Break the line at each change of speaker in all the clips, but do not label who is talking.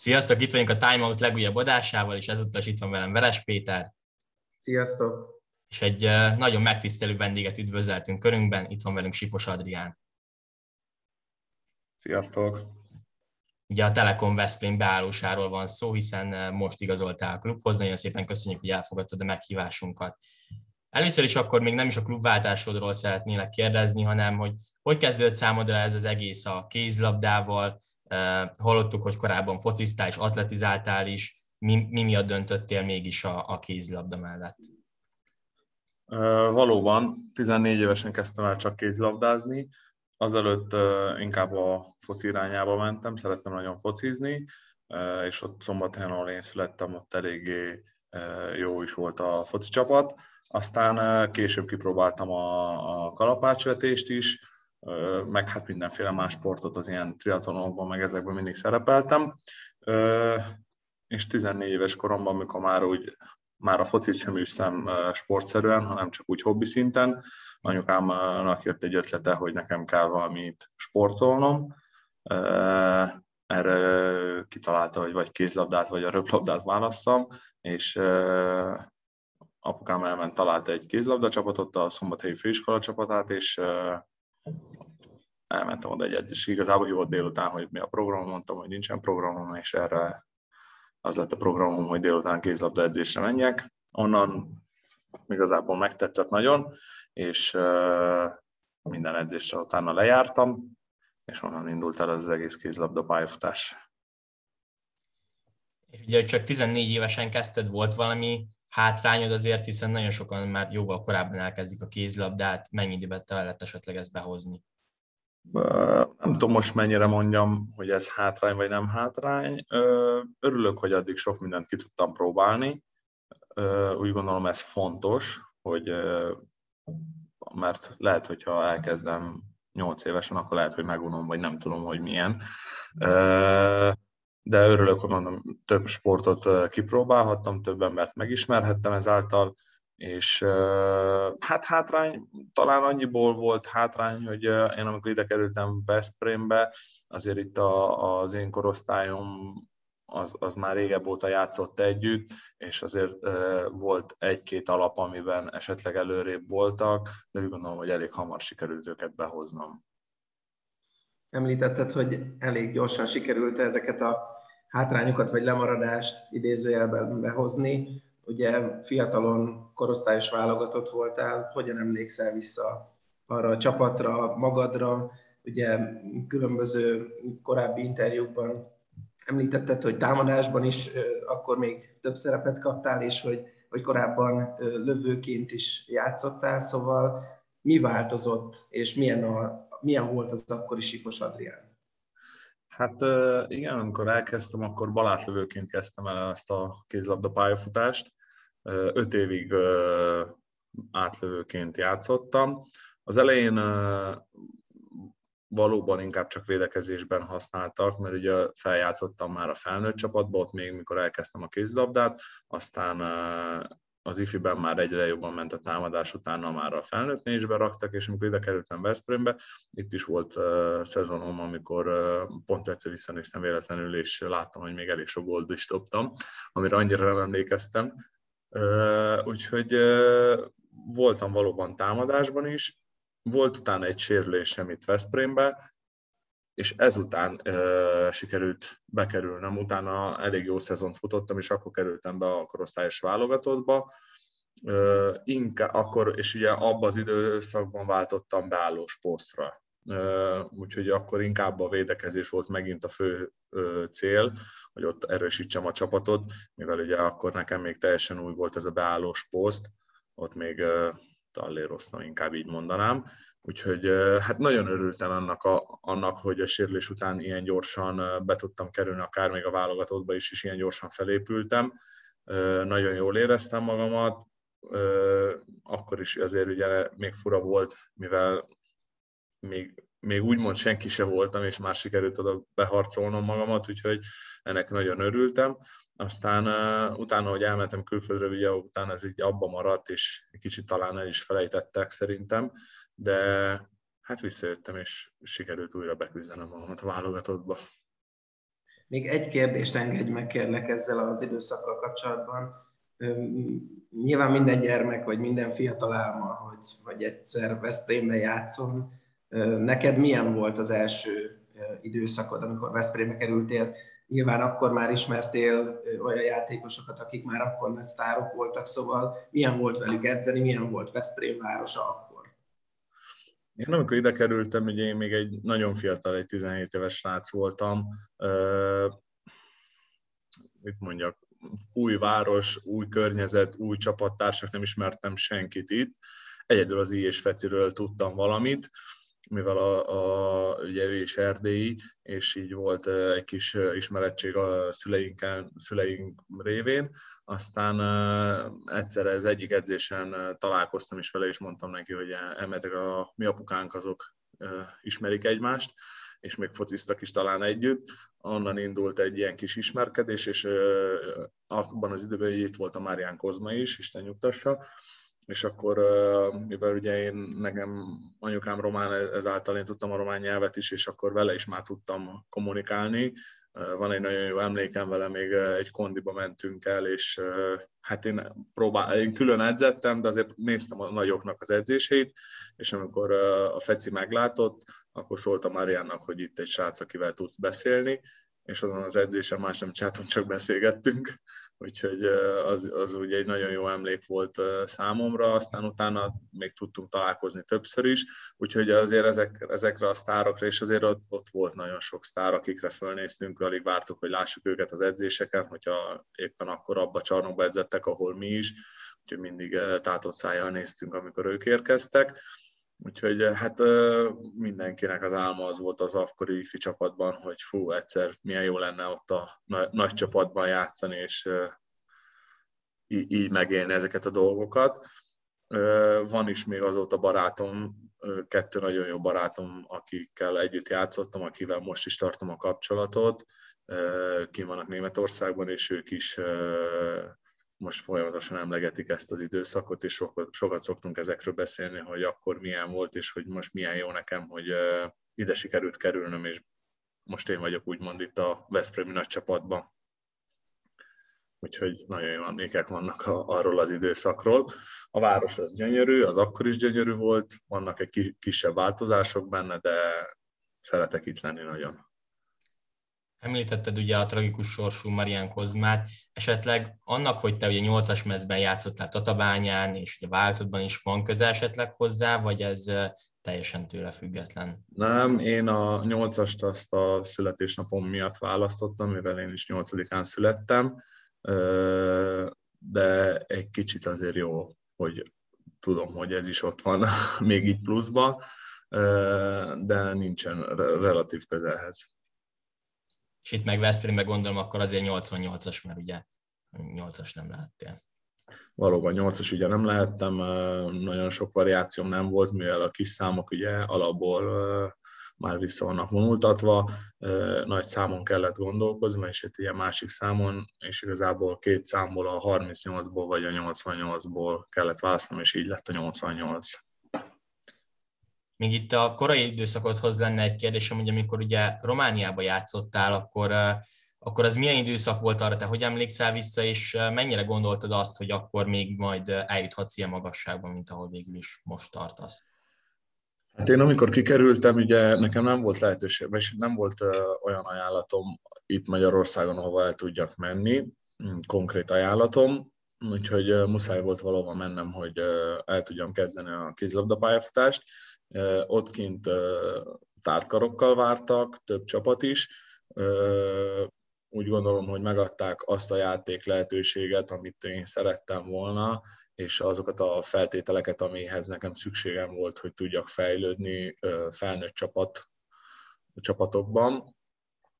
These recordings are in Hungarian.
Sziasztok, itt vagyunk a Time Out legújabb adásával, és ezúttal is itt van velem Veres Péter.
Sziasztok!
És egy nagyon megtisztelő vendéget üdvözöltünk körünkben, itt van velünk Sipos Adrián.
Sziasztok!
Ugye a Telekom Veszprém beállósáról van szó, hiszen most igazoltál a klubhoz. Nagyon szépen köszönjük, hogy elfogadtad a meghívásunkat. Először is akkor még nem is a klubváltásodról szeretnélek kérdezni, hanem hogy hogy kezdődött számodra ez az egész a kézlabdával, Hallottuk, hogy korábban fociztál és atletizáltál is. Mi, mi miatt döntöttél mégis a, a kézilabda mellett?
Valóban, 14 évesen kezdtem el csak kézilabdázni, azelőtt inkább a foci irányába mentem, szerettem nagyon focizni, és ott szombathelyen, ahol én születtem, ott eléggé jó is volt a foci csapat. Aztán később kipróbáltam a, a kalapácsvetést is, meg hát mindenféle más sportot az ilyen triatlonokban, meg ezekben mindig szerepeltem. És 14 éves koromban, amikor már úgy már a focit sem űztem sportszerűen, hanem csak úgy hobbi szinten, anyukámnak jött egy ötlete, hogy nekem kell valamit sportolnom. Erre kitalálta, hogy vagy kézlabdát, vagy a röplabdát válasszam, és apukám elment, találta egy kézlabda csapatot, a Szombathelyi Főiskola csapatát, és elmentem oda egy edzés. Igazából hívott délután, hogy mi a program, mondtam, hogy nincsen programom, és erre az lett a programom, hogy délután kézlabda edzésre menjek. Onnan igazából megtetszett nagyon, és minden edzésre utána lejártam, és onnan indult el az egész kézlabda pályafutás.
És ugye csak 14 évesen kezdted, volt valami hátrányod azért, hiszen nagyon sokan már jóval korábban elkezdik a kézlabdát, mennyi időben lehet esetleg ezt behozni?
Nem tudom most mennyire mondjam, hogy ez hátrány vagy nem hátrány. Örülök, hogy addig sok mindent ki tudtam próbálni. Úgy gondolom ez fontos, hogy mert lehet, hogyha elkezdem 8 évesen, akkor lehet, hogy megunom, vagy nem tudom, hogy milyen. De örülök, hogy mondom, több sportot kipróbálhattam, több embert megismerhettem ezáltal, és hát hátrány talán annyiból volt hátrány, hogy én amikor ide kerültem Veszprémbe, azért itt a, az én korosztályom az, az már régebb óta játszott együtt, és azért volt egy-két alap, amiben esetleg előrébb voltak, de úgy gondolom, hogy elég hamar sikerült őket behoznom.
Említetted, hogy elég gyorsan sikerült ezeket a hátrányokat vagy lemaradást idézőjelben behozni. Ugye fiatalon korosztályos válogatott voltál, hogyan emlékszel vissza arra a csapatra, magadra, ugye különböző korábbi interjúkban említetted, hogy támadásban is akkor még több szerepet kaptál, és hogy, hogy korábban lövőként is játszottál, szóval mi változott, és milyen, a, milyen volt az akkori Sipos Adrián?
Hát igen, amikor elkezdtem, akkor balátlövőként kezdtem el ezt a kézlabda pályafutást öt évig átlövőként játszottam. Az elején valóban inkább csak védekezésben használtak, mert ugye feljátszottam már a felnőtt csapatba, ott még mikor elkezdtem a kézlabdát, aztán az ifiben már egyre jobban ment a támadás, utána már a felnőttnél is beraktak, és amikor ide kerültem Veszprémbe, itt is volt uh, szezonom, amikor uh, pont egyszer visszanéztem véletlenül, és láttam, hogy még elég sok gold is dobtam, amire annyira nem emlékeztem, Úgyhogy voltam valóban támadásban is, volt utána egy sérülésem itt Veszprémbe, és ezután uh, sikerült bekerülnem, utána elég jó szezont futottam, és akkor kerültem be a korosztályos válogatottba. Uh, inkább akkor, és ugye abban az időszakban váltottam beállós posztra úgyhogy akkor inkább a védekezés volt megint a fő cél, hogy ott erősítsem a csapatot, mivel ugye akkor nekem még teljesen új volt ez a beállós poszt, ott még talléroztam, inkább így mondanám. Úgyhogy hát nagyon örültem annak, a, annak, hogy a sérülés után ilyen gyorsan be tudtam kerülni, akár még a válogatottba is, és ilyen gyorsan felépültem. Nagyon jól éreztem magamat, akkor is azért ugye még fura volt, mivel még, még úgymond senki se voltam, és már sikerült oda beharcolnom magamat, úgyhogy ennek nagyon örültem. Aztán utána, hogy elmentem külföldre, ugye utána ez így abba maradt, és kicsit talán el is felejtettek szerintem, de hát visszajöttem, és sikerült újra beküzdenem magamat a válogatottba.
Még egy kérdést engedj meg, kérlek ezzel az időszakkal kapcsolatban. Nyilván minden gyermek, vagy minden fiatal álma, hogy, hogy egyszer Veszprémbe játszom. Neked milyen volt az első időszakod, amikor Veszprémbe kerültél? Nyilván akkor már ismertél olyan játékosokat, akik már akkor nagy sztárok voltak, szóval milyen volt velük edzeni, milyen volt Veszprém városa?
Én amikor ide kerültem, ugye én még egy nagyon fiatal, egy 17 éves srác voltam. Uh, mit mondjak, új város, új környezet, új csapattársak, nem ismertem senkit itt. Egyedül az I és Feciről tudtam valamit mivel a, a, ugye ő is erdélyi, és így volt egy kis ismerettség a szüleinkkel, szüleink révén. Aztán egyszer az egyik edzésen találkoztam is vele, és mondtam neki, hogy elmetek a mi apukánk azok ismerik egymást, és még fociztak is talán együtt. Onnan indult egy ilyen kis ismerkedés, és abban az időben itt volt a Márián Kozma is, Isten nyugtassa, és akkor, mivel ugye én, nekem anyukám román, ezáltal én tudtam a román nyelvet is, és akkor vele is már tudtam kommunikálni. Van egy nagyon jó emlékem vele, még egy kondiba mentünk el, és hát én, próbál, én külön edzettem, de azért néztem a nagyoknak az edzéseit, és amikor a Feci meglátott, akkor szóltam Mariannak, hogy itt egy srác, akivel tudsz beszélni, és azon az edzésen más nem csáton, csak beszélgettünk, úgyhogy az, az ugye egy nagyon jó emlék volt számomra, aztán utána még tudtunk találkozni többször is, úgyhogy azért ezek, ezekre a sztárokra, és azért ott, ott volt nagyon sok sztár, akikre fölnéztünk, alig vártuk, hogy lássuk őket az edzéseken, hogyha éppen akkor abba a csarnokba edzettek, ahol mi is, úgyhogy mindig tátott szájjal néztünk, amikor ők érkeztek. Úgyhogy hát mindenkinek az álma az volt az akkori ifi csapatban, hogy fú, egyszer milyen jó lenne ott a nagy csapatban játszani, és így megélni ezeket a dolgokat. Van is még azóta barátom, kettő nagyon jó barátom, akikkel együtt játszottam, akivel most is tartom a kapcsolatot. Ki vannak Németországban, és ők is most folyamatosan emlegetik ezt az időszakot, és sokat, sokat szoktunk ezekről beszélni, hogy akkor milyen volt, és hogy most milyen jó nekem, hogy ide sikerült kerülnöm, és most én vagyok úgymond itt a Veszprémi nagy csapatban. Úgyhogy nagyon jó emlékek vannak a, arról az időszakról. A város az gyönyörű, az akkor is gyönyörű volt, vannak egy kisebb változások benne, de szeretek itt lenni nagyon.
Említetted ugye a tragikus sorsú Marian Kozmát, esetleg annak, hogy te ugye 8-as mezben játszottál Tatabányán, és ugye váltodban is van köze esetleg hozzá, vagy ez teljesen tőle független?
Nem, én a 8-ast azt a születésnapom miatt választottam, mivel én is 8-án születtem, de egy kicsit azért jó, hogy tudom, hogy ez is ott van még így pluszba, de nincsen relatív közelhez
és itt meg Veszprémbe gondolom, akkor azért 88-as, mert ugye 8-as nem lehettél.
Valóban 8-as ugye nem lehettem, nagyon sok variációm nem volt, mivel a kis számok ugye alapból már vissza vannak vonultatva, nagy számon kellett gondolkozni, és itt ilyen másik számon, és igazából két számból, a 38-ból vagy a 88-ból kellett választanom, és így lett a 88.
Még itt a korai időszakodhoz lenne egy kérdésem, hogy amikor ugye Romániába játszottál, akkor, akkor az milyen időszak volt arra, te hogy emlékszel vissza, és mennyire gondoltad azt, hogy akkor még majd eljuthatsz ilyen magasságban, mint ahol végül is most tartasz?
Hát én amikor kikerültem, ugye nekem nem volt lehetőség, és nem volt olyan ajánlatom itt Magyarországon, ahova el tudjak menni, mm, konkrét ajánlatom, úgyhogy muszáj volt valahova mennem, hogy el tudjam kezdeni a kézilabda pályafutást ott kint tártkarokkal vártak, több csapat is. Úgy gondolom, hogy megadták azt a játék lehetőséget, amit én szerettem volna, és azokat a feltételeket, amihez nekem szükségem volt, hogy tudjak fejlődni felnőtt csapat, csapatokban.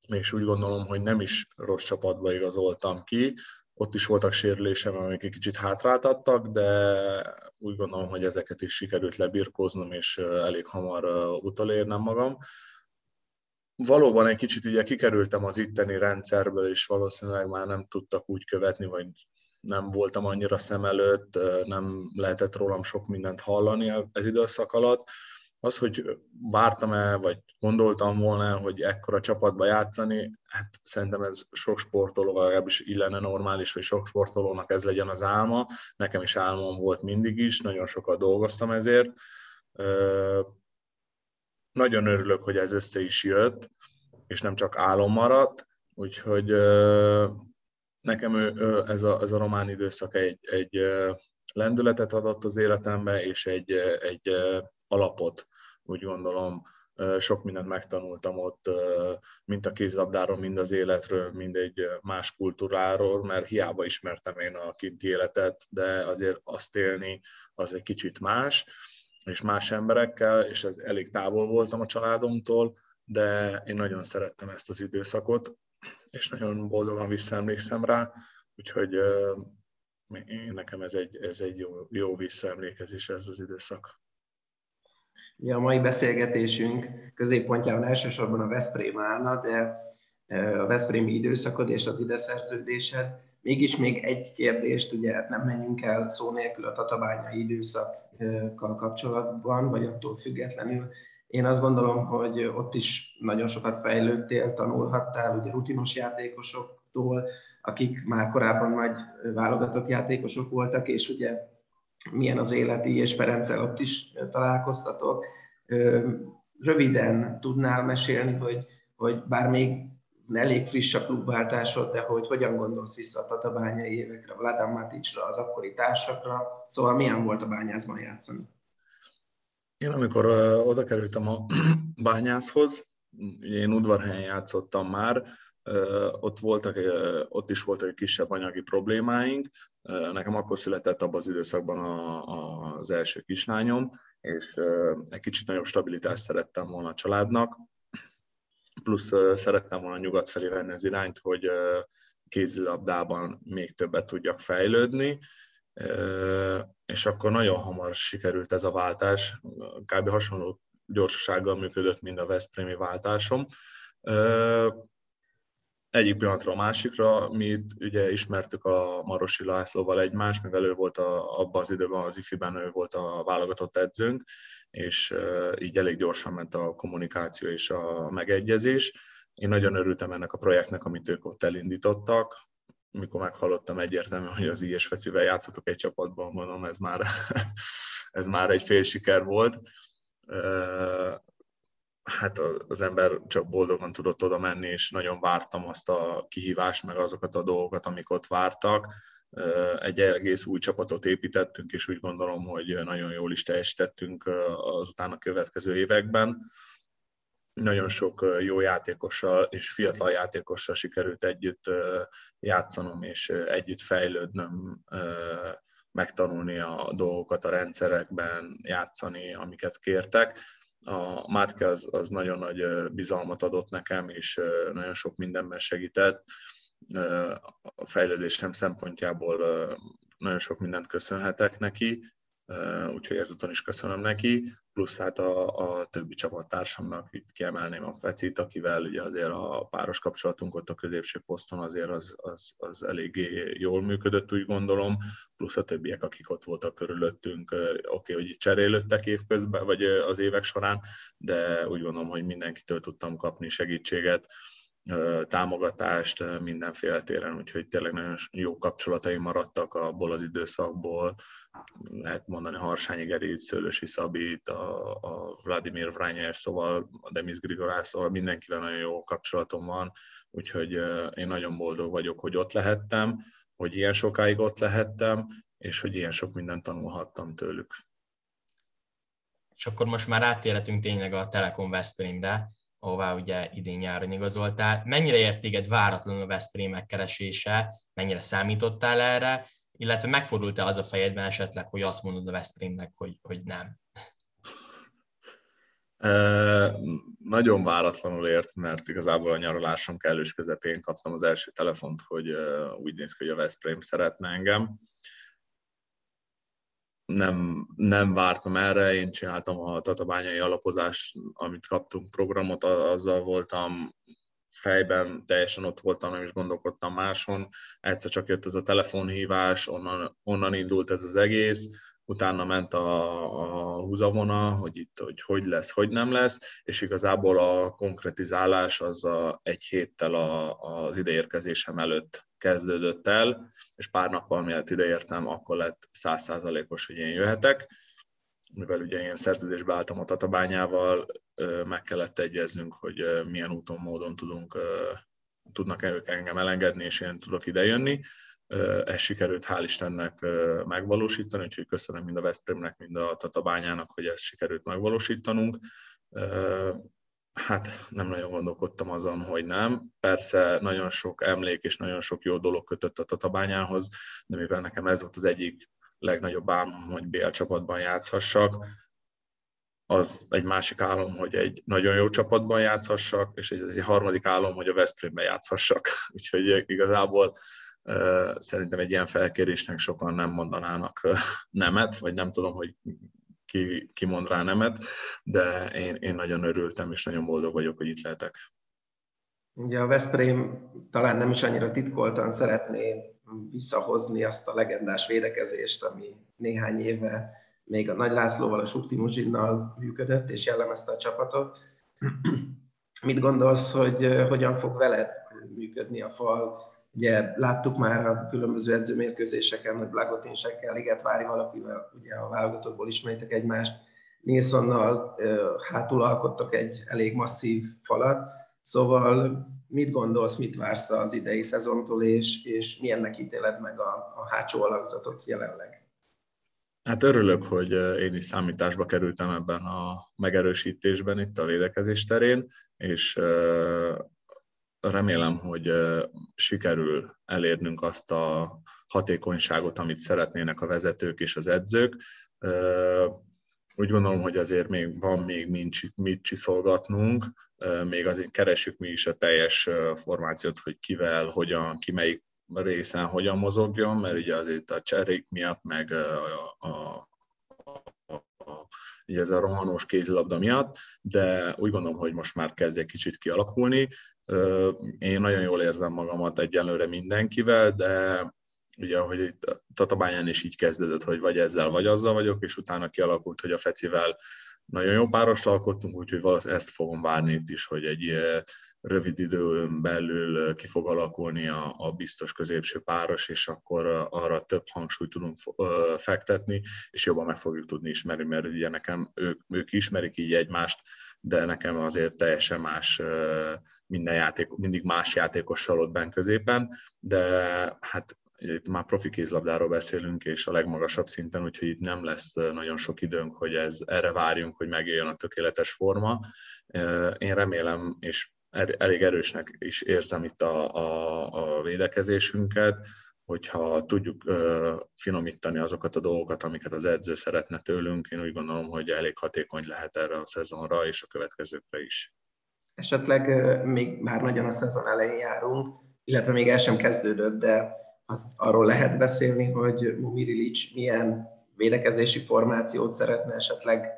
És úgy gondolom, hogy nem is rossz csapatba igazoltam ki, ott is voltak sérülésem, amik egy kicsit hátráltattak, de úgy gondolom, hogy ezeket is sikerült lebirkóznom, és elég hamar utolérnem magam. Valóban egy kicsit ugye kikerültem az itteni rendszerből, és valószínűleg már nem tudtak úgy követni, vagy nem voltam annyira szem előtt, nem lehetett rólam sok mindent hallani ez időszak alatt, az, hogy vártam-e, vagy gondoltam volna, hogy ekkora csapatba játszani, hát szerintem ez sok sportoló, legalábbis illene normális, hogy sok sportolónak ez legyen az álma. Nekem is álmom volt mindig is, nagyon sokat dolgoztam ezért. Nagyon örülök, hogy ez össze is jött, és nem csak álom maradt, úgyhogy nekem ez a, ez a román időszak egy, egy lendületet adott az életembe, és egy, egy alapot, úgy gondolom, sok mindent megtanultam ott, mint a kézlabdáról, mind az életről, mind egy más kultúráról, mert hiába ismertem én a kinti életet, de azért azt élni az egy kicsit más, és más emberekkel, és elég távol voltam a családomtól, de én nagyon szerettem ezt az időszakot, és nagyon boldogan visszaemlékszem rá, úgyhogy én, nekem ez egy, ez egy jó, jó visszaemlékezés ez az időszak.
Ja, a mai beszélgetésünk középpontjában elsősorban a Veszprém állna, de a Veszprémi időszakod és az ide szerződésed. Mégis még egy kérdést, ugye hát nem menjünk el szó nélkül a tatabányai időszakkal kapcsolatban, vagy attól függetlenül. Én azt gondolom, hogy ott is nagyon sokat fejlődtél, tanulhattál, ugye rutinos játékosoktól, akik már korábban nagy válogatott játékosok voltak, és ugye milyen az életi, és Ferenccel ott is találkoztatok. Röviden tudnál mesélni, hogy, hogy bár még elég friss a klubváltásod, de hogy hogyan gondolsz vissza a tatabányai évekre, Vladan Maticsra, az akkori társakra, szóval milyen volt a bányászban játszani?
Én amikor oda kerültem a bányászhoz, én udvarhelyen játszottam már, ott, voltak, ott is voltak kisebb anyagi problémáink. Nekem akkor született abban az időszakban a, a, az első kislányom, és egy kicsit nagyobb stabilitást szerettem volna a családnak, plusz szerettem volna nyugat felé venni az irányt, hogy kézilabdában még többet tudjak fejlődni, és akkor nagyon hamar sikerült ez a váltás, kb. hasonló gyorsasággal működött, mint a Veszprémi váltásom egyik pillanatra a másikra, mi ugye ismertük a Marosi Lászlóval egymást, mivel ő volt a, abban az időben az IFI-ben ő volt a válogatott edzőnk, és így elég gyorsan ment a kommunikáció és a megegyezés. Én nagyon örültem ennek a projektnek, amit ők ott elindítottak. Mikor meghallottam egyértelműen, hogy az IS Fecivel játszatok egy csapatban, mondom, ez már, ez már egy fél siker volt hát az ember csak boldogan tudott oda menni, és nagyon vártam azt a kihívást, meg azokat a dolgokat, amik ott vártak. Egy egész új csapatot építettünk, és úgy gondolom, hogy nagyon jól is teljesítettünk azután a következő években. Nagyon sok jó játékossal és fiatal játékossal sikerült együtt játszanom, és együtt fejlődnöm, megtanulni a dolgokat a rendszerekben, játszani, amiket kértek a Mátke az, az nagyon nagy bizalmat adott nekem, és nagyon sok mindenben segített. A fejlődésem szempontjából nagyon sok mindent köszönhetek neki, úgyhogy ezúton is köszönöm neki, plusz hát a, a többi csapattársamnak itt kiemelném a Fecit, akivel ugye azért a páros kapcsolatunk ott a középső poszton azért az, az, az eléggé jól működött, úgy gondolom, plusz a többiek, akik ott voltak körülöttünk, oké, okay, hogy cserélődtek évközben, vagy az évek során, de úgy gondolom, hogy mindenkitől tudtam kapni segítséget, támogatást mindenféle téren, úgyhogy tényleg nagyon jó kapcsolataim maradtak abból az időszakból. Lehet mondani Harsányi Gerit, Szőlősi Szabit, a, a Vladimir Vrányes, szóval a Demis Grigorás, szóval mindenkivel nagyon jó kapcsolatom van, úgyhogy én nagyon boldog vagyok, hogy ott lehettem, hogy ilyen sokáig ott lehettem, és hogy ilyen sok mindent tanulhattam tőlük.
És akkor most már átérhetünk tényleg a Telekom Veszprémre ahová ugye idén nyáron igazoltál. Mennyire ért téged váratlanul a Veszprém megkeresése, mennyire számítottál erre, illetve megfordult-e az a fejedben esetleg, hogy azt mondod a Veszprémnek, hogy, hogy nem?
E, nagyon váratlanul ért, mert igazából a nyaralásom kellős közepén kaptam az első telefont, hogy úgy néz ki, hogy a Veszprém szeretne engem nem, nem vártam erre, én csináltam a tatabányai alapozást, amit kaptunk programot, azzal voltam fejben, teljesen ott voltam, nem is gondolkodtam máson. Egyszer csak jött ez a telefonhívás, onnan, onnan indult ez az egész, utána ment a, a húzavona, hogy itt hogy, hogy lesz, hogy nem lesz, és igazából a konkretizálás az a, egy héttel a, az ideérkezésem előtt kezdődött el, és pár nappal mielőtt ideértem, akkor lett százszázalékos, hogy én jöhetek, mivel ugye én szerződésbe álltam a Tatabányával, meg kellett egyeznünk, hogy milyen úton, módon tudunk, tudnak ők engem elengedni, és én tudok idejönni ezt sikerült hál' Istennek megvalósítani, úgyhogy köszönöm mind a Veszprémnek, mind a Tatabányának, hogy ezt sikerült megvalósítanunk. Hát nem nagyon gondolkodtam azon, hogy nem. Persze nagyon sok emlék és nagyon sok jó dolog kötött a Tatabányához, de mivel nekem ez volt az egyik legnagyobb álmom, hogy BL csapatban játszhassak, az egy másik álom, hogy egy nagyon jó csapatban játszhassak, és egy, egy harmadik álom, hogy a Veszprémben játszhassak. Úgyhogy igazából Szerintem egy ilyen felkérésnek sokan nem mondanának nemet, vagy nem tudom, hogy ki, ki mond rá nemet, de én, én nagyon örültem, és nagyon boldog vagyok, hogy itt lehetek.
Ugye a Veszprém talán nem is annyira titkoltan szeretné visszahozni azt a legendás védekezést, ami néhány éve még a Nagy Lászlóval, a Muzsinnal működött, és jellemezte a csapatot. Mit gondolsz, hogy hogyan fog veled működni a fal? Ugye láttuk már a különböző edzőmérkőzéseken, hogy Blagotinsekkel, Liget Vári valakivel, ugye a válogatottból ismeritek egymást, Nilssonnal hátul alkottak egy elég masszív falat, szóval mit gondolsz, mit vársz az idei szezontól, és, és milyennek ítéled meg a, a hátsó alakzatot jelenleg?
Hát örülök, hogy én is számításba kerültem ebben a megerősítésben itt a védekezés terén, és remélem, hogy sikerül elérnünk azt a hatékonyságot, amit szeretnének a vezetők és az edzők. Úgy gondolom, hogy azért még van még mit csiszolgatnunk, még azért keresjük mi is a teljes formációt, hogy kivel, hogyan, ki melyik részen hogyan mozogjon, mert ugye azért a cserék miatt, meg a, a ugye ez a rohanós kézilabda miatt, de úgy gondolom, hogy most már kezd egy kicsit kialakulni. Én nagyon jól érzem magamat egyelőre mindenkivel, de ugye, ahogy itt Tatabányán is így kezdődött, hogy vagy ezzel, vagy azzal vagyok, és utána kialakult, hogy a Fecivel nagyon jó párost alkottunk, úgyhogy ezt fogom várni itt is, hogy egy rövid időn belül ki fog alakulni a, a biztos középső páros, és akkor arra több hangsúlyt tudunk fektetni, és jobban meg fogjuk tudni ismerni, mert ugye nekem ők, ők ismerik így egymást, de nekem azért teljesen más minden játék, mindig más játékossal ott benn középen, de hát itt már profi kézlabdáról beszélünk, és a legmagasabb szinten, úgyhogy itt nem lesz nagyon sok időnk, hogy ez, erre várjunk, hogy megjöjjön a tökéletes forma. Én remélem, és er, elég erősnek is érzem itt a, a, a védekezésünket, hogyha tudjuk finomítani azokat a dolgokat, amiket az edző szeretne tőlünk, én úgy gondolom, hogy elég hatékony lehet erre a szezonra és a következőkre is.
Esetleg még már nagyon a szezon elején járunk, illetve még el sem kezdődött, de azt arról lehet beszélni, hogy Mumiri Lics milyen védekezési formációt szeretne esetleg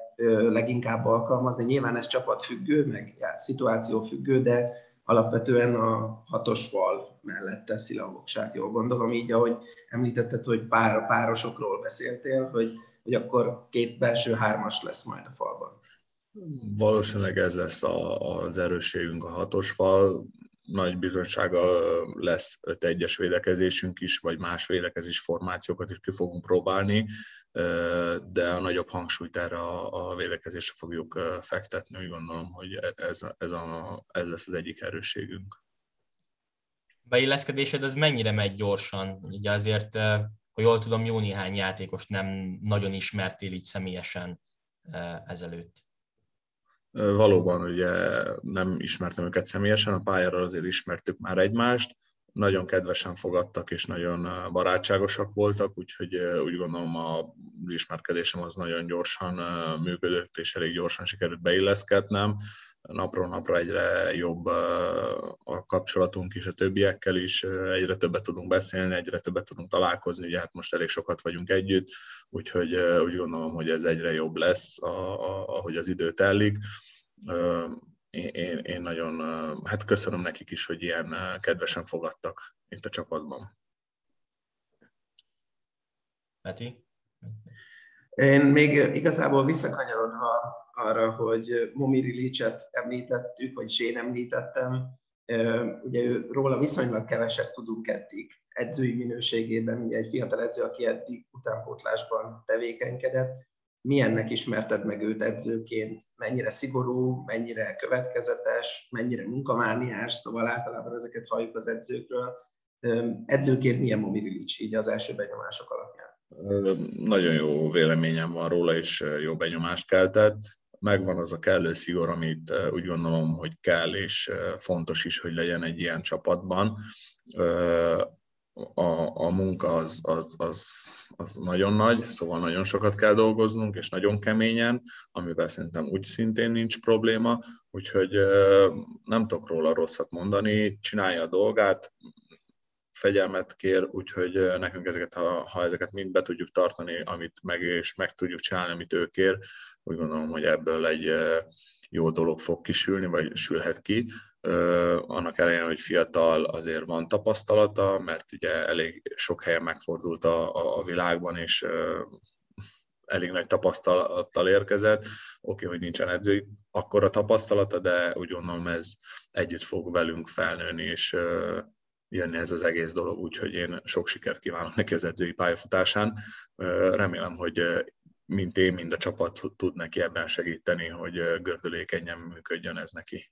leginkább alkalmazni. Nyilván ez csapatfüggő, meg já, szituáció függő, de alapvetően a hatos fal mellett teszi le a voksát, jól gondolom, így ahogy említetted, hogy pár, párosokról beszéltél, hogy, hogy akkor két belső hármas lesz majd a falban.
Valószínűleg ez lesz a, az erősségünk a hatos fal. Nagy bizonysága lesz 5-1-es védekezésünk is, vagy más védekezés formációkat is ki fogunk próbálni de a nagyobb hangsúlyt erre a, a védekezésre fogjuk fektetni. Úgy gondolom, hogy ez, ez, a, ez lesz az egyik erősségünk.
Beilleszkedésed az mennyire megy gyorsan? Ugye azért, ha jól tudom, jó néhány játékost nem nagyon ismertél így személyesen ezelőtt.
Valóban ugye nem ismertem őket személyesen, a pályára azért ismertük már egymást, nagyon kedvesen fogadtak, és nagyon barátságosak voltak, úgyhogy úgy gondolom a ismerkedésem az nagyon gyorsan működött, és elég gyorsan sikerült beilleszkednem. Napról napra egyre jobb a kapcsolatunk is a többiekkel is, egyre többet tudunk beszélni, egyre többet tudunk találkozni, ugye hát most elég sokat vagyunk együtt, úgyhogy úgy gondolom, hogy ez egyre jobb lesz, ahogy az idő telik én, én nagyon hát köszönöm nekik is, hogy ilyen kedvesen fogadtak itt a csapatban.
Peti?
Én még igazából visszakanyarodva arra, hogy Momiri Licset említettük, vagy én említettem, ugye ő, róla viszonylag keveset tudunk eddig edzői minőségében, ugye egy fiatal edző, aki eddig utánpótlásban tevékenykedett, milyennek ismerted meg őt edzőként, mennyire szigorú, mennyire következetes, mennyire munkamániás, szóval általában ezeket halljuk az edzőkről. Edzőként milyen Momiric így az első benyomások alapján?
Nagyon jó véleményem van róla, és jó benyomást keltett. Megvan az a kellő szigor, amit úgy gondolom, hogy kell, és fontos is, hogy legyen egy ilyen csapatban a, a munka az, az, az, az nagyon nagy, szóval nagyon sokat kell dolgoznunk, és nagyon keményen, amivel szerintem úgy szintén nincs probléma, úgyhogy nem tudok róla rosszat mondani, csinálja a dolgát, fegyelmet kér, úgyhogy nekünk ezeket, ha, ha ezeket mind be tudjuk tartani, amit meg, és meg tudjuk csinálni, amit ő kér, úgy gondolom, hogy ebből egy jó dolog fog kisülni, vagy sülhet ki, annak ellenére, hogy fiatal azért van tapasztalata, mert ugye elég sok helyen megfordult a, a világban, és elég nagy tapasztalattal érkezett. Oké, hogy nincsen edzői akkora tapasztalata, de úgy gondolom ez együtt fog velünk felnőni, és jönni ez az egész dolog, úgyhogy én sok sikert kívánok neki az edzői pályafutásán. Remélem, hogy mint én, mind a csapat tud neki ebben segíteni, hogy gördülékenyen működjön ez neki.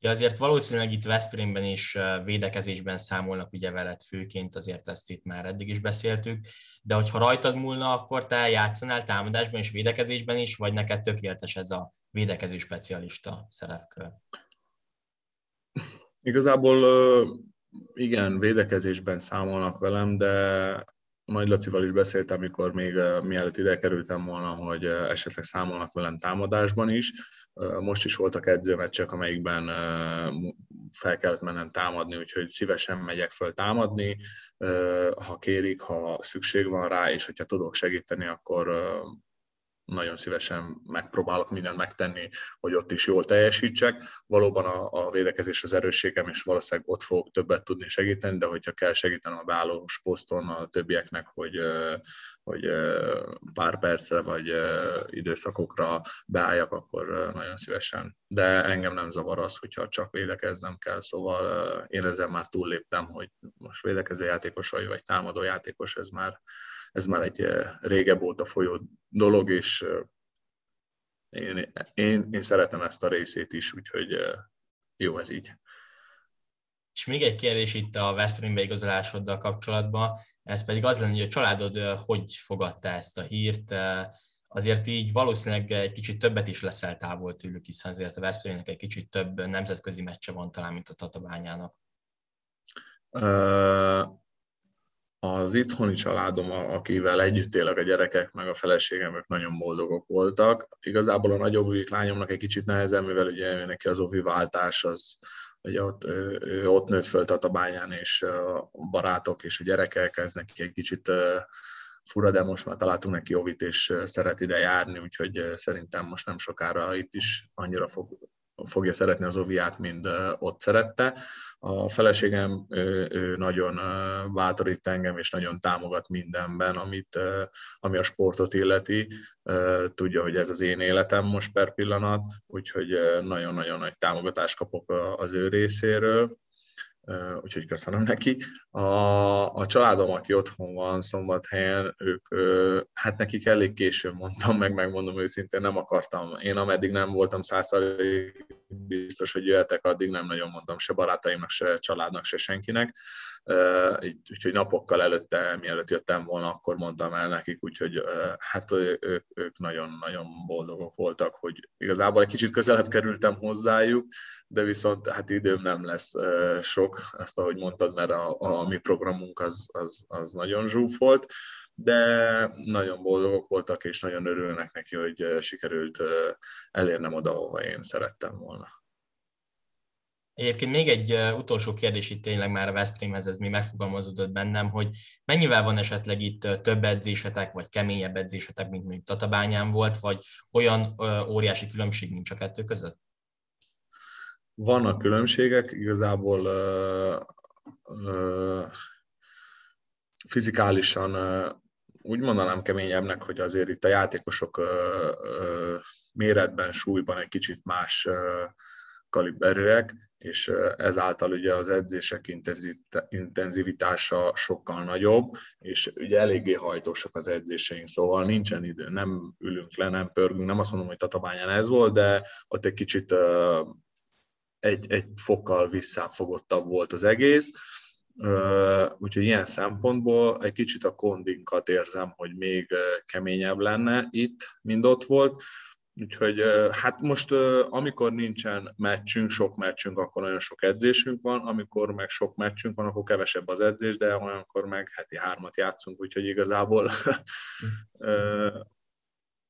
Ja, azért valószínűleg itt Veszprémben is védekezésben számolnak ugye veled főként, azért ezt itt már eddig is beszéltük, de hogyha rajtad múlna, akkor te játszanál támadásban és védekezésben is, vagy neked tökéletes ez a védekező specialista szerepkör?
Igazából igen, védekezésben számolnak velem, de majd Lacival is beszéltem, amikor még mielőtt ide kerültem volna, hogy esetleg számolnak velem támadásban is. Most is voltak edzőmeccsek, amelyikben fel kellett mennem támadni, úgyhogy szívesen megyek föl támadni, ha kérik, ha szükség van rá, és hogyha tudok segíteni, akkor nagyon szívesen megpróbálok mindent megtenni, hogy ott is jól teljesítsek. Valóban a, a védekezés az erősségem, és valószínűleg ott fogok többet tudni segíteni, de hogyha kell segítenem a beállós poszton a többieknek, hogy, hogy pár percre vagy időszakokra beálljak, akkor nagyon szívesen. De engem nem zavar az, hogyha csak védekeznem kell, szóval én ezzel már túlléptem, hogy most védekező játékos vagy, vagy támadó játékos, ez már, ez már egy régebb óta folyó dolog, és én, én, én szeretem ezt a részét is, úgyhogy jó ez így.
És még egy kérdés itt a West igazolásoddal kapcsolatban, ez pedig az lenne, hogy a családod hogy fogadta ezt a hírt, azért így valószínűleg egy kicsit többet is leszel távol tőlük, hiszen azért a West egy kicsit több nemzetközi meccse van talán, mint a Tatabányának
az itthoni családom, akivel együtt élek a gyerekek, meg a feleségem, ők nagyon boldogok voltak. Igazából a nagyobbik lányomnak egy kicsit nehezem, mivel ugye neki az ovi váltás, az ugye ott, ő ott nőtt föl Tatabányán, és a barátok és a gyerekek, ez neki egy kicsit fura, de most már találtunk neki ovit, és szeret ide járni, úgyhogy szerintem most nem sokára itt is annyira fog fogja szeretni az oviát, mint ott szerette. A feleségem ő, ő nagyon bátorít engem, és nagyon támogat mindenben, amit, ami a sportot illeti. Tudja, hogy ez az én életem most per pillanat, úgyhogy nagyon-nagyon nagy támogatást kapok az ő részéről úgyhogy köszönöm neki. A, a családom, aki otthon van szombathelyen, ők, hát nekik elég későn mondtam meg, megmondom őszintén, nem akartam. Én ameddig nem voltam százszerűen biztos, hogy jöhetek, addig nem nagyon mondtam se barátaimnak, se családnak, se senkinek. Úgyhogy napokkal előtte, mielőtt jöttem volna, akkor mondtam el nekik, úgyhogy hát ők, nagyon-nagyon boldogok voltak, hogy igazából egy kicsit közelebb kerültem hozzájuk, de viszont hát időm nem lesz sok, ezt ahogy mondtad, mert a, a mi programunk az, az, az nagyon zsúfolt, de nagyon boldogok voltak, és nagyon örülnek neki, hogy sikerült elérnem oda, ahova én szerettem volna.
Egyébként még egy utolsó kérdés itt tényleg már a Veszprémhez, ez mi megfogalmazódott bennem, hogy mennyivel van esetleg itt több edzésetek, vagy keményebb edzésetek, mint mondjuk Tatabányán volt, vagy olyan óriási különbség nincs a kettő között?
Vannak különbségek, igazából uh, uh, fizikálisan uh, úgy mondanám keményebbnek, hogy azért itt a játékosok méretben, súlyban egy kicsit más kaliberűek, és ezáltal ugye az edzések intenzivitása sokkal nagyobb, és ugye eléggé hajtósak az edzéseink, szóval nincsen idő, nem ülünk le, nem pörgünk, nem azt mondom, hogy Tatabányán ez volt, de ott egy kicsit egy, egy fokkal visszáfogottabb volt az egész, úgyhogy ilyen szempontból egy kicsit a kondinkat érzem, hogy még keményebb lenne itt, mint ott volt. Úgyhogy hát most, amikor nincsen meccsünk, sok meccsünk, akkor nagyon sok edzésünk van, amikor meg sok meccsünk van, akkor kevesebb az edzés, de olyankor meg heti hármat játszunk, úgyhogy igazából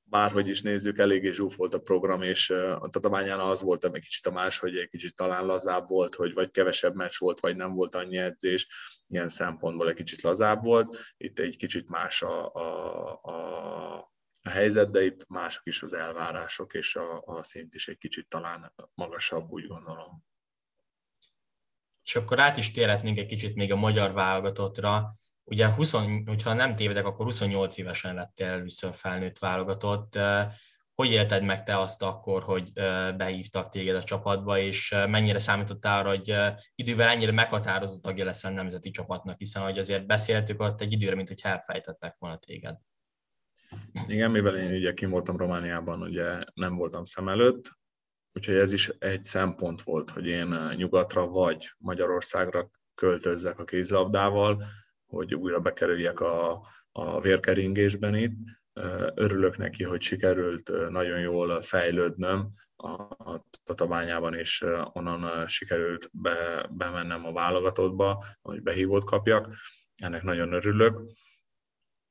bárhogy is nézzük, eléggé zsúfolt a program, és a Tatabányán az volt egy kicsit a más, hogy egy kicsit talán lazább volt, hogy vagy kevesebb meccs volt, vagy nem volt annyi edzés, ilyen szempontból egy kicsit lazább volt. Itt egy kicsit más a, a, a, a helyzet, de itt mások is az elvárások, és a, a szint is egy kicsit talán magasabb, úgy gondolom.
És akkor át is térhetnénk egy kicsit még a magyar válogatottra ugye 20, hogyha nem tévedek, akkor 28 évesen lettél először felnőtt válogatott. Hogy élted meg te azt akkor, hogy behívtak téged a csapatba, és mennyire számítottál arra, hogy idővel ennyire meghatározott tagja leszel nemzeti csapatnak, hiszen hogy azért beszéltük ott egy időre, mint hogy elfejtettek volna téged.
Igen, mivel én ugye kim voltam Romániában, ugye nem voltam szem előtt, úgyhogy ez is egy szempont volt, hogy én nyugatra vagy Magyarországra költözzek a kézlabdával, hogy újra bekerüljek a, a vérkeringésben itt. Örülök neki, hogy sikerült nagyon jól fejlődnöm a Tatabányában, és onnan sikerült be, bemennem a válogatottba, hogy behívót kapjak. Ennek nagyon örülök.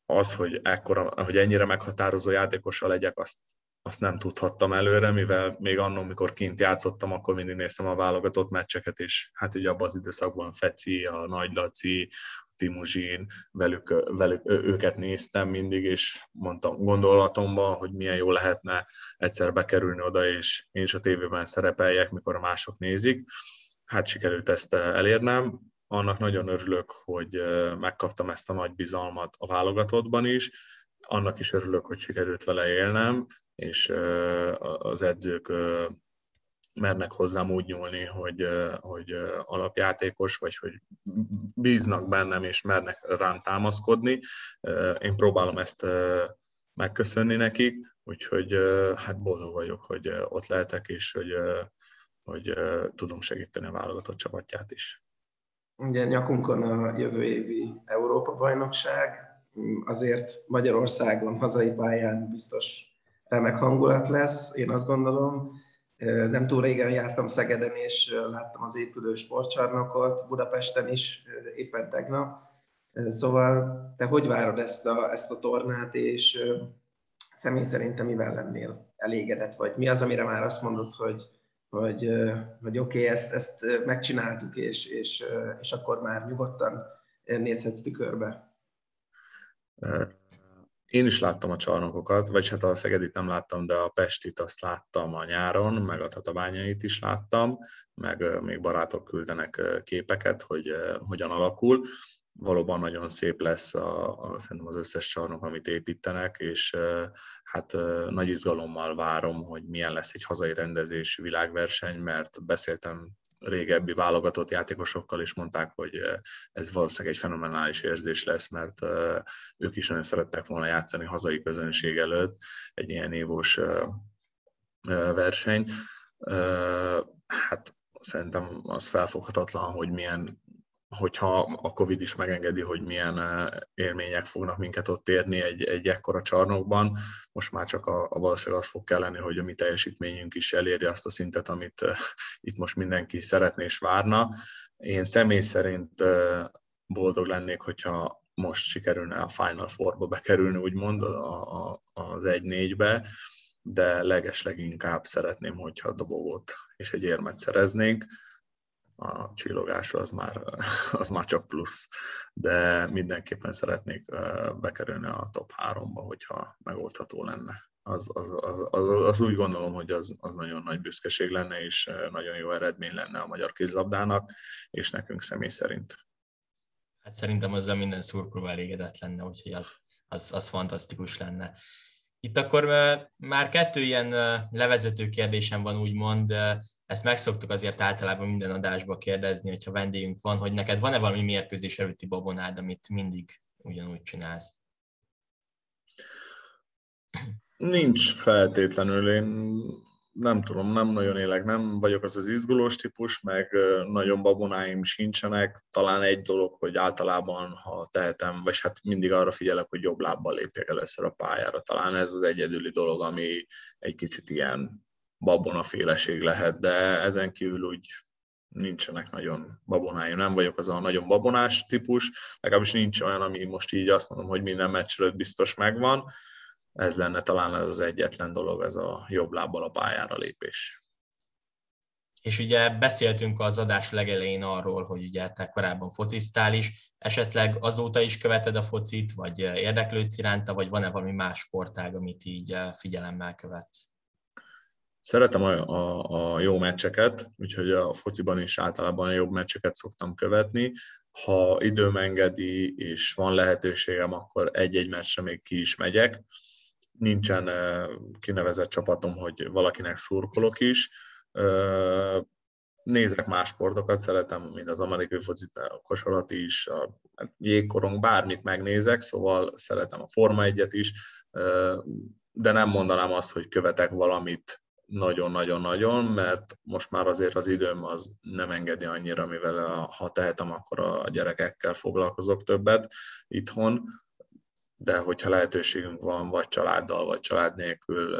Az, hogy, ekkora, hogy ennyire meghatározó játékossal legyek, azt, azt nem tudhattam előre, mivel még annól, amikor kint játszottam, akkor mindig néztem a válogatott meccseket, és hát ugye abban az időszakban Feci, a Nagy Laci, Timuzsin, velük, velük, őket néztem mindig, és mondtam gondolatomban, hogy milyen jó lehetne egyszer bekerülni oda, és én is a tévében szerepeljek, mikor a mások nézik. Hát sikerült ezt elérnem. Annak nagyon örülök, hogy megkaptam ezt a nagy bizalmat a válogatottban is. Annak is örülök, hogy sikerült vele élnem, és az edzők mernek hozzám úgy nyúlni, hogy, hogy alapjátékos, vagy hogy bíznak bennem, és mernek rám támaszkodni. Én próbálom ezt megköszönni nekik, úgyhogy hát boldog vagyok, hogy ott lehetek, és hogy, hogy tudom segíteni a válogatott csapatját is.
Ugye nyakunkon a jövő évi Európa-bajnokság, azért Magyarországon, hazai pályán biztos remek hangulat lesz, én azt gondolom nem túl régen jártam Szegeden, és láttam az épülő sportcsarnokot, Budapesten is éppen tegnap. Szóval te hogy várod ezt a, ezt a tornát, és személy szerintem mivel lennél elégedett, vagy mi az, amire már azt mondod, hogy, hogy, hogy oké, okay, ezt, ezt megcsináltuk, és, és, és akkor már nyugodtan nézhetsz tükörbe?
Én is láttam a csarnokokat, vagy hát a Szegedit nem láttam, de a Pestit azt láttam a nyáron, meg a Tatabányait is láttam, meg még barátok küldenek képeket, hogy hogyan alakul. Valóban nagyon szép lesz a, a, szerintem az összes csarnok, amit építenek, és hát nagy izgalommal várom, hogy milyen lesz egy hazai rendezés világverseny, mert beszéltem régebbi válogatott játékosokkal is mondták, hogy ez valószínűleg egy fenomenális érzés lesz, mert ők is nagyon szerettek volna játszani hazai közönség előtt egy ilyen évos eh, versenyt. Hát szerintem az felfoghatatlan, hogy milyen hogyha a Covid is megengedi, hogy milyen eh, élmények fognak minket ott érni egy, egy ekkora csarnokban. Most már csak a, a valószínűleg az fog kelleni, hogy a mi teljesítményünk is elérje azt a szintet, amit uh, itt most mindenki szeretné és várna. Én személy szerint uh, boldog lennék, hogyha most sikerülne a Final Four-ba bekerülni, úgymond a, a, az 1-4-be, de leges leginkább szeretném, hogyha dobogót és egy érmet szereznénk a csillogásra az már, az már csak plusz, de mindenképpen szeretnék bekerülni a top 3-ba, hogyha megoldható lenne. Az, az, az, az, az úgy gondolom, hogy az, az nagyon nagy büszkeség lenne, és nagyon jó eredmény lenne a magyar kézlabdának, és nekünk személy szerint.
Hát szerintem ezzel minden szurkoló elégedett lenne, úgyhogy az, az, az fantasztikus lenne. Itt akkor már kettő ilyen levezető kérdésem van, úgymond, ezt megszoktuk azért általában minden adásba kérdezni, hogyha vendégünk van, hogy neked van-e valami mérkőzés előtti babonád, amit mindig ugyanúgy csinálsz?
Nincs feltétlenül. Én nem tudom, nem nagyon élek, nem vagyok az az izgulós típus, meg nagyon babonáim sincsenek. Talán egy dolog, hogy általában, ha tehetem, vagy hát mindig arra figyelek, hogy jobb lábbal lépjek először a pályára. Talán ez az egyedüli dolog, ami egy kicsit ilyen babonaféleség lehet, de ezen kívül úgy nincsenek nagyon babonáim. Nem vagyok az a nagyon babonás típus, legalábbis nincs olyan, ami most így azt mondom, hogy minden meccs biztos megvan ez lenne talán ez az egyetlen dolog, ez a jobb lábbal a pályára lépés.
És ugye beszéltünk az adás legelején arról, hogy ugye te korábban focisztál is, esetleg azóta is követed a focit, vagy érdeklődsz iránta, vagy van-e valami más sportág, amit így figyelemmel követsz?
Szeretem a, a, a jó meccseket, úgyhogy a fociban is általában a jobb meccseket szoktam követni. Ha időm engedi és van lehetőségem, akkor egy-egy meccsre még ki is megyek nincsen kinevezett csapatom, hogy valakinek szurkolok is. Nézek más sportokat, szeretem, mint az amerikai focit, a kosarat is, a jégkorong, bármit megnézek, szóval szeretem a Forma 1 is, de nem mondanám azt, hogy követek valamit nagyon-nagyon-nagyon, mert most már azért az időm az nem engedi annyira, mivel ha tehetem, akkor a gyerekekkel foglalkozok többet itthon, de hogyha lehetőségünk van, vagy családdal, vagy család nélkül,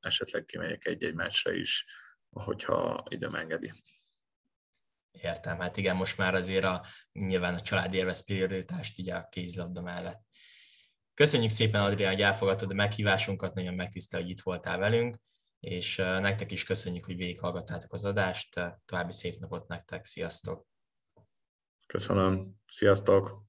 esetleg kimegyek egy-egy meccsre is, hogyha időm engedi.
Értem, hát igen, most már azért a, nyilván a család élvez prioritást így a kézlabda mellett. Köszönjük szépen, Adrián, hogy elfogadtad a meghívásunkat, nagyon megtisztel, hogy itt voltál velünk, és nektek is köszönjük, hogy végighallgattátok az adást. További szép napot nektek, sziasztok!
Köszönöm, sziasztok!